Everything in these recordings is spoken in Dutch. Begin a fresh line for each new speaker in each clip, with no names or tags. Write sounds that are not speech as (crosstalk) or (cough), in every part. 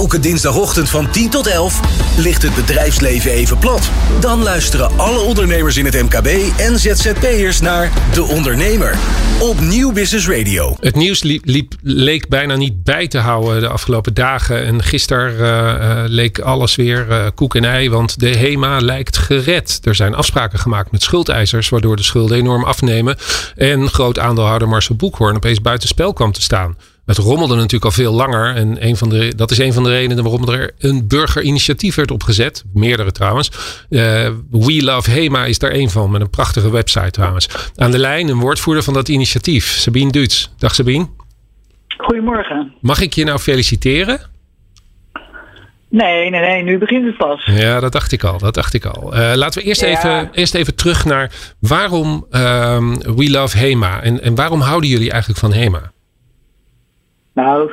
Elke dinsdagochtend van 10 tot 11 ligt het bedrijfsleven even plat. Dan luisteren alle ondernemers in het MKB en ZZP'ers naar De Ondernemer op Nieuw Business Radio.
Het nieuws liep, leek bijna niet bij te houden de afgelopen dagen. En gisteren uh, leek alles weer uh, koek en ei, want de HEMA lijkt gered. Er zijn afspraken gemaakt met schuldeisers, waardoor de schulden enorm afnemen. En groot aandeelhouder Marcel Boekhoorn opeens buitenspel kwam te staan. Het rommelde natuurlijk al veel langer. En een van de, dat is een van de redenen waarom er een burgerinitiatief werd opgezet. Meerdere trouwens. Uh, We Love Hema is daar een van. Met een prachtige website trouwens. Aan de lijn een woordvoerder van dat initiatief. Sabine Duits. Dag Sabine.
Goedemorgen.
Mag ik je nou feliciteren?
Nee, nee, nee, nu begint het pas.
Ja, dat dacht ik al. Dat dacht ik al. Uh, laten we eerst, ja. even, eerst even terug naar waarom um, We Love Hema. En, en waarom houden jullie eigenlijk van Hema?
Nou,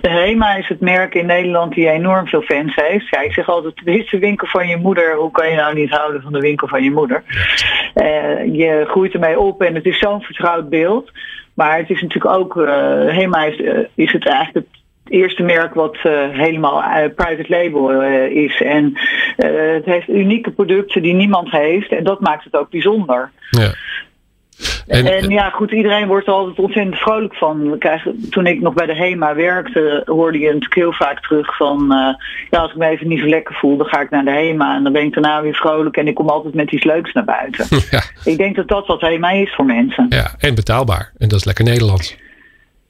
Hema is het merk in Nederland die enorm veel fans heeft. Ja, ik zeg altijd, dit is de winkel van je moeder. Hoe kan je nou niet houden van de winkel van je moeder? Uh, je groeit ermee op en het is zo'n vertrouwd beeld. Maar het is natuurlijk ook, uh, Hema is, uh, is het eigenlijk het eerste merk wat uh, helemaal uh, private label uh, is. En het heeft unieke producten die niemand heeft. En dat maakt het ook bijzonder.
Ja.
En, en, ja, goed, iedereen wordt er altijd ontzettend vrolijk van. We krijgen, toen ik nog bij de HEMA werkte, hoorde je natuurlijk heel vaak terug van... Uh, ja, als ik me even niet zo lekker voel, dan ga ik naar de HEMA... en dan ben ik daarna weer vrolijk en ik kom altijd met iets leuks naar buiten. (laughs)
Ja.
Ik denk dat dat wat HEMA is voor mensen.
Ja, en betaalbaar. En dat is lekker Nederlands.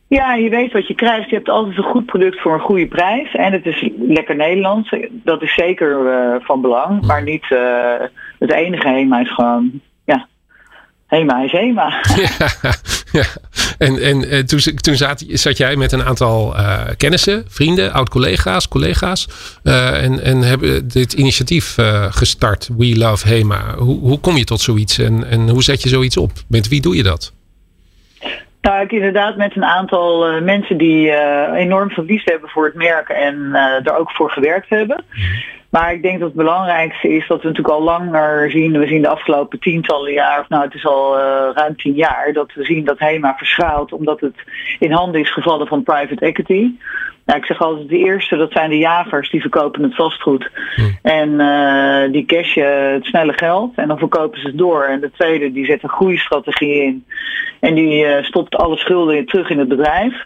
Ja, je weet wat je krijgt. Je hebt altijd een goed product voor een goede prijs. En het is lekker Nederlands. Dat is zeker uh, van belang. Maar niet uh, het enige HEMA is gewoon... HEMA is HEMA. (laughs)
Ja, ja. En, en uh, toen, toen zat, zat, jij met een aantal uh, kennissen, vrienden, oud-collega's, collega's. Uh, en, en hebben dit initiatief gestart, We Love HEMA. Hoe, hoe kom je tot zoiets en, en hoe zet je zoiets op? Met wie doe je dat?
Nou, ik inderdaad met een aantal mensen die enorm verlies hebben voor het merk en er ook voor gewerkt hebben. Maar ik denk dat het belangrijkste is dat we natuurlijk al langer zien, we zien de afgelopen tientallen jaar, of nou het is al ruim tien jaar, dat we zien dat HEMA verschaalt omdat het in handen is gevallen van private equity. Nou, ik zeg altijd, de eerste, dat zijn de jagers, die verkopen het vastgoed.
Hmm.
En uh, die cashen het snelle geld en dan verkopen ze het door. En de tweede, die zet een groeistrategie in. En die uh, stopt alle schulden terug in het bedrijf.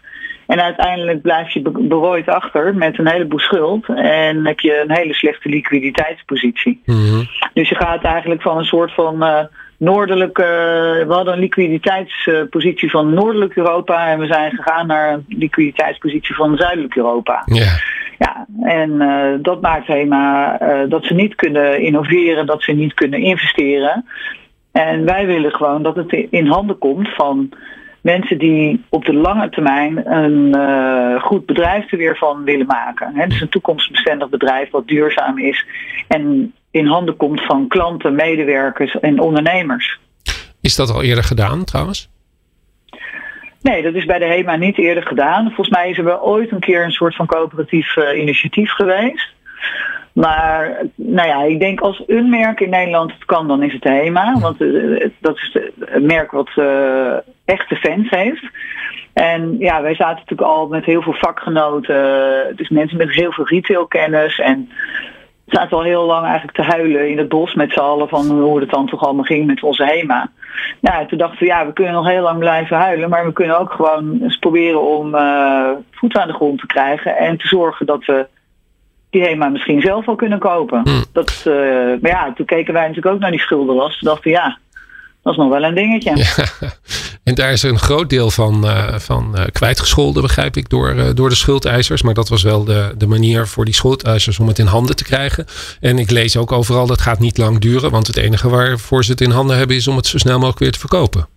En uiteindelijk blijf je berooid achter met een heleboel schuld. En heb je een hele slechte liquiditeitspositie.
Mm-hmm.
Dus je gaat eigenlijk van een soort van... Uh, noordelijke, we hadden een liquiditeitspositie van noordelijk Europa en we zijn gegaan naar een liquiditeitspositie van zuidelijk Europa.
Ja.
Ja, en uh, dat maakt helemaal uh, dat ze niet kunnen innoveren, dat ze niet kunnen investeren. En wij willen gewoon dat het in handen komt van mensen die op de lange termijn een uh, goed bedrijf er weer van willen maken. He, dus een toekomstbestendig bedrijf wat duurzaam is en in handen komt van klanten, medewerkers en ondernemers.
Is dat al eerder gedaan trouwens?
Nee, dat is bij de HEMA niet eerder gedaan. Volgens mij is er wel ooit een keer een soort van coöperatief uh, initiatief geweest. Maar nou ja, ik denk als een merk in Nederland het kan, dan is het de HEMA. Want uh, dat is het merk wat uh, echte fans heeft. En ja, wij zaten natuurlijk al met heel veel vakgenoten. Dus mensen met heel veel retailkennis. En zaten al heel lang eigenlijk te huilen in het bos met z'n allen van hoe het dan toch allemaal ging met onze HEMA. Nou, toen dachten we, ja, we kunnen nog heel lang blijven huilen, maar we kunnen ook gewoon eens proberen om uh, voet aan de grond te krijgen en te zorgen dat we die HEMA misschien zelf wel kunnen kopen.
Hmm.
Dat, uh, maar ja, toen keken wij natuurlijk ook naar die schuldenlast. Toen dachten we, ja, dat is nog wel een dingetje.
Ja. En daar is een groot deel van, uh, van uh, kwijtgescholden, begrijp ik, door, uh, door de schuldeisers. Maar dat was wel de, de manier voor die schuldeisers om het in handen te krijgen. En ik lees ook overal, dat gaat niet lang duren. Want het enige waarvoor ze het in handen hebben is om het zo snel mogelijk weer te verkopen.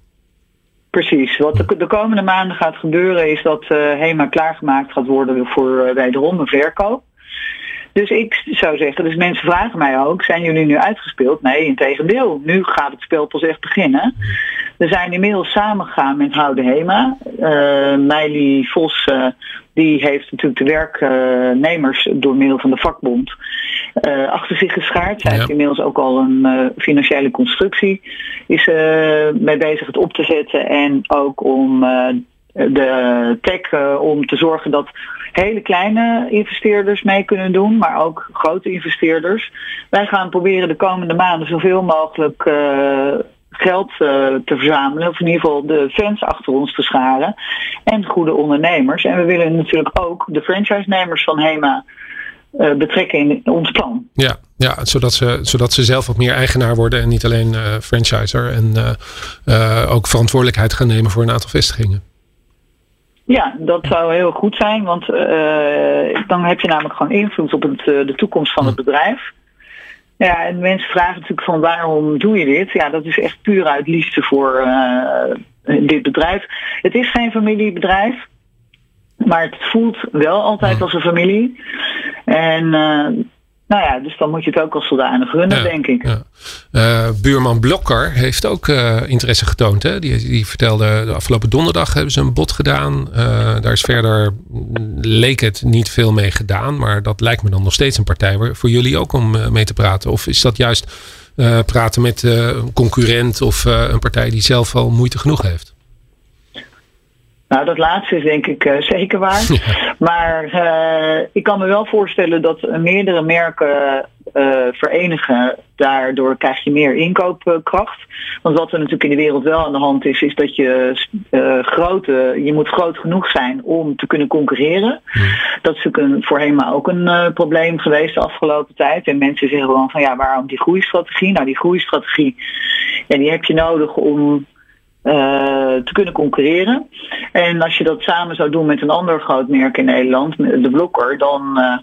Precies. Wat de, de komende maanden gaat gebeuren is dat HEMA klaargemaakt gaat worden voor wederom een verkoop. Dus ik zou zeggen, dus mensen vragen mij ook, zijn jullie nu uitgespeeld? Nee, in tegendeel. Nu gaat het spel pas echt beginnen. We zijn inmiddels samengegaan met Houde Hema. Uh, Meili Vos, uh, die heeft natuurlijk de werknemers door middel van de vakbond uh, achter zich geschaard. Zij ja. heeft inmiddels ook al een financiële constructie. Is mee bezig het op te zetten en ook om de tech om te zorgen dat hele kleine investeerders mee kunnen doen, maar ook grote investeerders. Wij gaan proberen de komende maanden zoveel mogelijk geld te verzamelen, of in ieder geval de fans achter ons te scharen en goede ondernemers. En we willen natuurlijk ook de franchise-nemers van HEMA uh, betrekken in ons plan.
Ja, ja zodat, ze, zodat ze zelf wat meer eigenaar worden en niet alleen uh, franchiser. En ook verantwoordelijkheid gaan nemen voor een aantal vestigingen.
Ja, dat zou heel goed zijn, want dan heb je namelijk gewoon invloed op het, de toekomst van het hm. bedrijf. Ja, en mensen vragen natuurlijk van waarom doe je dit? Ja, dat is echt puur uit liefde voor dit bedrijf. Het is geen familiebedrijf. Maar het voelt wel altijd als een familie. En uh, nou ja, dus dan moet je het ook als zodanig runnen, denk ik. Ja.
Uh, buurman Blokker heeft ook uh, interesse getoond. Hè? Die, die vertelde de afgelopen donderdag hebben ze een bod gedaan. daar is verder, leek het niet veel mee gedaan. Maar dat lijkt me dan nog steeds een partij voor jullie ook om mee te praten. Of is dat juist praten met een concurrent of een partij die zelf al moeite genoeg heeft?
Nou, dat laatste is denk ik uh, zeker waar. (laughs) Maar uh, ik kan me wel voorstellen dat meerdere merken uh, verenigen. Daardoor krijg je meer inkoopkracht. Want wat er natuurlijk in de wereld wel aan de hand is, is dat je grote, je moet groot genoeg zijn om te kunnen concurreren. Dat is natuurlijk een, voor HEMA ook een probleem geweest de afgelopen tijd. En mensen zeggen gewoon van ja, waarom die groeistrategie? Nou, die groeistrategie, ja, die heb je nodig om uh, te kunnen concurreren. En als je dat samen zou doen met een ander groot merk in Nederland, de Blokker, dan uh,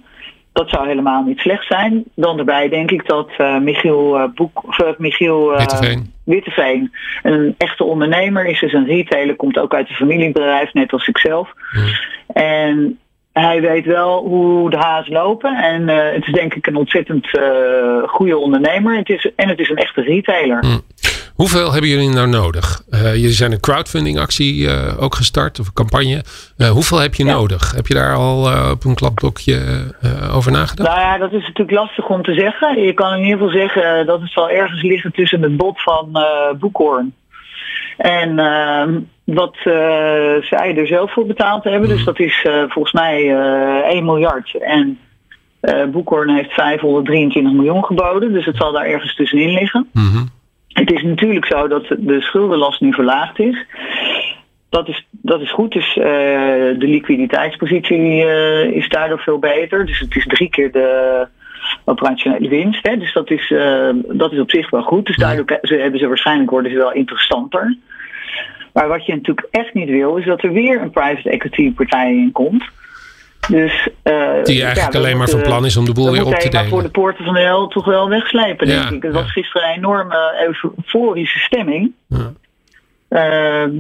dat zou helemaal niet slecht zijn. Dan erbij denk ik dat uh, Michiel, Boek, Michiel
Witteveen.
Witteveen een echte ondernemer is, is een retailer, komt ook uit een familiebedrijf, net als ikzelf. Hmm. En hij weet wel hoe de haas lopen. En het is denk ik een ontzettend goede ondernemer. Het is, en het is een echte retailer. Hmm.
Hoeveel hebben jullie nou nodig? Uh, jullie zijn een crowdfunding actie uh, ook gestart, of een campagne. Uh, hoeveel heb je nodig? Heb je daar al op een klapblokje over nagedacht?
Nou ja, dat is natuurlijk lastig om te zeggen. Je kan in ieder geval zeggen dat het zal ergens liggen tussen het bod van Boekhoorn. En ehm, wat zij er zelf voor betaald hebben. Dus mhm. dat is volgens mij 1 miljard. En Boekhoorn heeft 523 miljoen geboden. Dus het zal daar ergens tussenin liggen. Mm het is natuurlijk zo dat de schuldenlast nu verlaagd is. Dat is, dat is goed. Dus uh, de liquiditeitspositie uh, is daardoor veel beter. Dus het is drie keer de operationele winst. Hè. Dus dat is, uh, dat is op zich wel goed. Dus daardoor hebben ze waarschijnlijk worden ze wel interessanter. Maar wat je natuurlijk echt niet wil, is dat er weer een private equity partij in komt.
Dus, uh, die eigenlijk alleen maar van plan is om de boel weer op te delen.
voor de poorten van de hel toch wel wegslijpen, denk ik. Het was gisteren een enorme euforische stemming. Ja. Uh,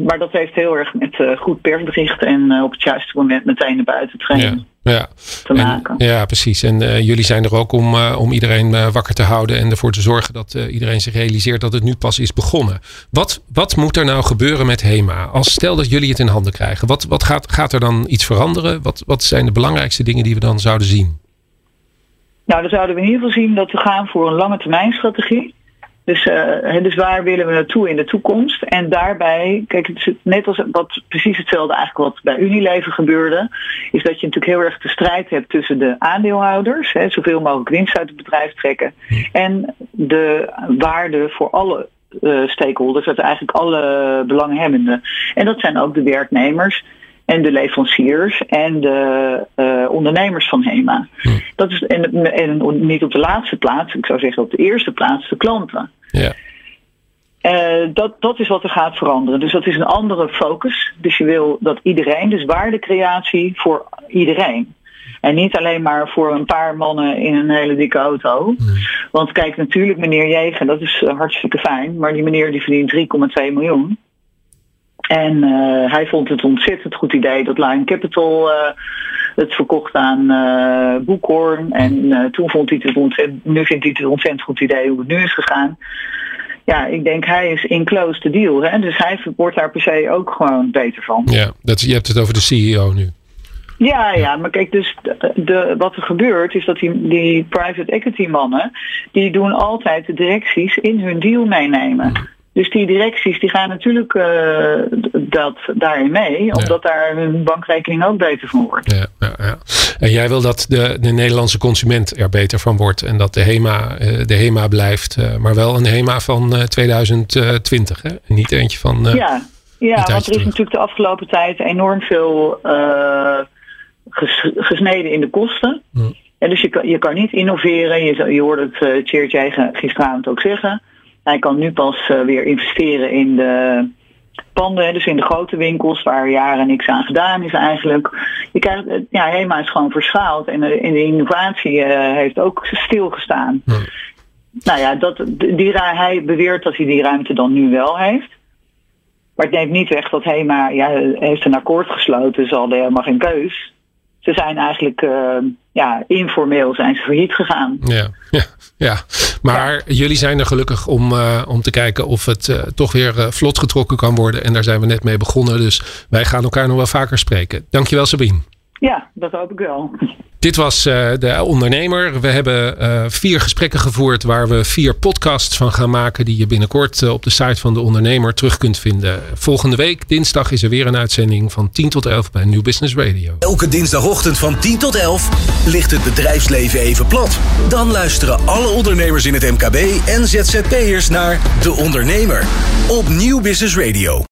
maar dat heeft heel erg met uh, goed persbericht en op het juiste moment meteen naar buiten trainen. Ja. Te maken.
ja, precies. En jullie zijn er ook om, om iedereen wakker te houden en ervoor te zorgen dat iedereen zich realiseert dat het nu pas is begonnen. Wat, wat moet er nou gebeuren met HEMA? Als stel dat jullie het in handen krijgen, wat, wat gaat, gaat er dan iets veranderen? Wat, wat zijn de belangrijkste dingen die we dan zouden zien?
Nou, dan zouden we in ieder geval zien dat we gaan voor een lange termijn strategie. Dus, uh, dus waar willen we naartoe in de toekomst? En daarbij, kijk, het is net als wat precies hetzelfde eigenlijk wat bij Unilever gebeurde, is dat je natuurlijk heel erg de strijd hebt tussen de aandeelhouders, hè, zoveel mogelijk winst uit het bedrijf trekken, en de waarde voor alle uh, stakeholders, dat eigenlijk alle belanghebbenden. En dat zijn ook de werknemers en de leveranciers en de uh, ondernemers van HEMA. Hm. Dat is, en, en, niet op de laatste plaats, ik zou zeggen op de eerste plaats de klanten. Ja. Uh, dat, dat is wat er gaat veranderen. Dus dat is een andere focus. Dus je wil dat iedereen, dus waardecreatie voor iedereen. En niet alleen maar voor een paar mannen in een hele dikke auto. Want kijk, natuurlijk meneer Jegen, dat is hartstikke fijn. Maar die meneer die verdient 3,2 miljoen. En uh, hij vond het ontzettend goed idee dat Lion Capital uh, het verkocht aan uh, Boekhorn. En toen vond hij het ontzettend, nu vindt hij het een ontzettend goed idee hoe het nu is gegaan. Ja, ik denk hij is in close the deal. Hè? Dus hij wordt daar per se ook gewoon beter van.
Ja, dat, je hebt het over de CEO nu.
Ja, ja, maar kijk, dus de, wat er gebeurt is dat die, die private equity mannen, die doen altijd de directies in hun deal meenemen. Dus die directies die gaan natuurlijk uh, dat daarin mee, omdat daar hun bankrekening ook beter van wordt.
Ja, ja, ja. En jij wil dat de, de Nederlandse consument er beter van wordt en dat de HEMA, uh, de HEMA blijft, uh, maar wel een HEMA van 2020, hè? niet eentje van.
ja, ja want er is terug. natuurlijk de afgelopen tijd enorm veel ges, gesneden in de kosten. Hm. En dus je kan, je kan niet innoveren. Je, je hoorde het uh, Tjeertje gisteravond ook zeggen. Hij kan nu pas uh, weer investeren in de panden, dus in de grote winkels waar jaren niks aan gedaan is eigenlijk. Je krijgt, ja, HEMA is gewoon verschaald en de, en de innovatie heeft ook stilgestaan. Hm. Nou ja, dat, die, hij beweert dat hij die ruimte dan nu wel heeft. Maar het neemt niet weg dat HEMA ja, heeft een akkoord gesloten, zal er helemaal geen keus ze zijn eigenlijk uh, ja, informeel zijn ze failliet gegaan.
Ja, (laughs) ja, ja. maar ja. jullie zijn er gelukkig om, uh, om te kijken of het uh, toch weer vlot getrokken kan worden. En daar zijn we net mee begonnen. Dus wij gaan elkaar nog wel vaker spreken. Dankjewel Sabine.
Ja, dat hoop ik wel.
Dit was uh, de ondernemer. We hebben uh, vier gesprekken gevoerd waar we vier podcasts van gaan maken. Die je binnenkort uh, op de site van de ondernemer terug kunt vinden. Volgende week, dinsdag, is er weer een uitzending van 10 tot 11 bij New Business Radio.
Elke dinsdagochtend van 10 tot 11 ligt het bedrijfsleven even plat. Dan luisteren alle ondernemers in het MKB en ZZP'ers naar De Ondernemer op New Business Radio.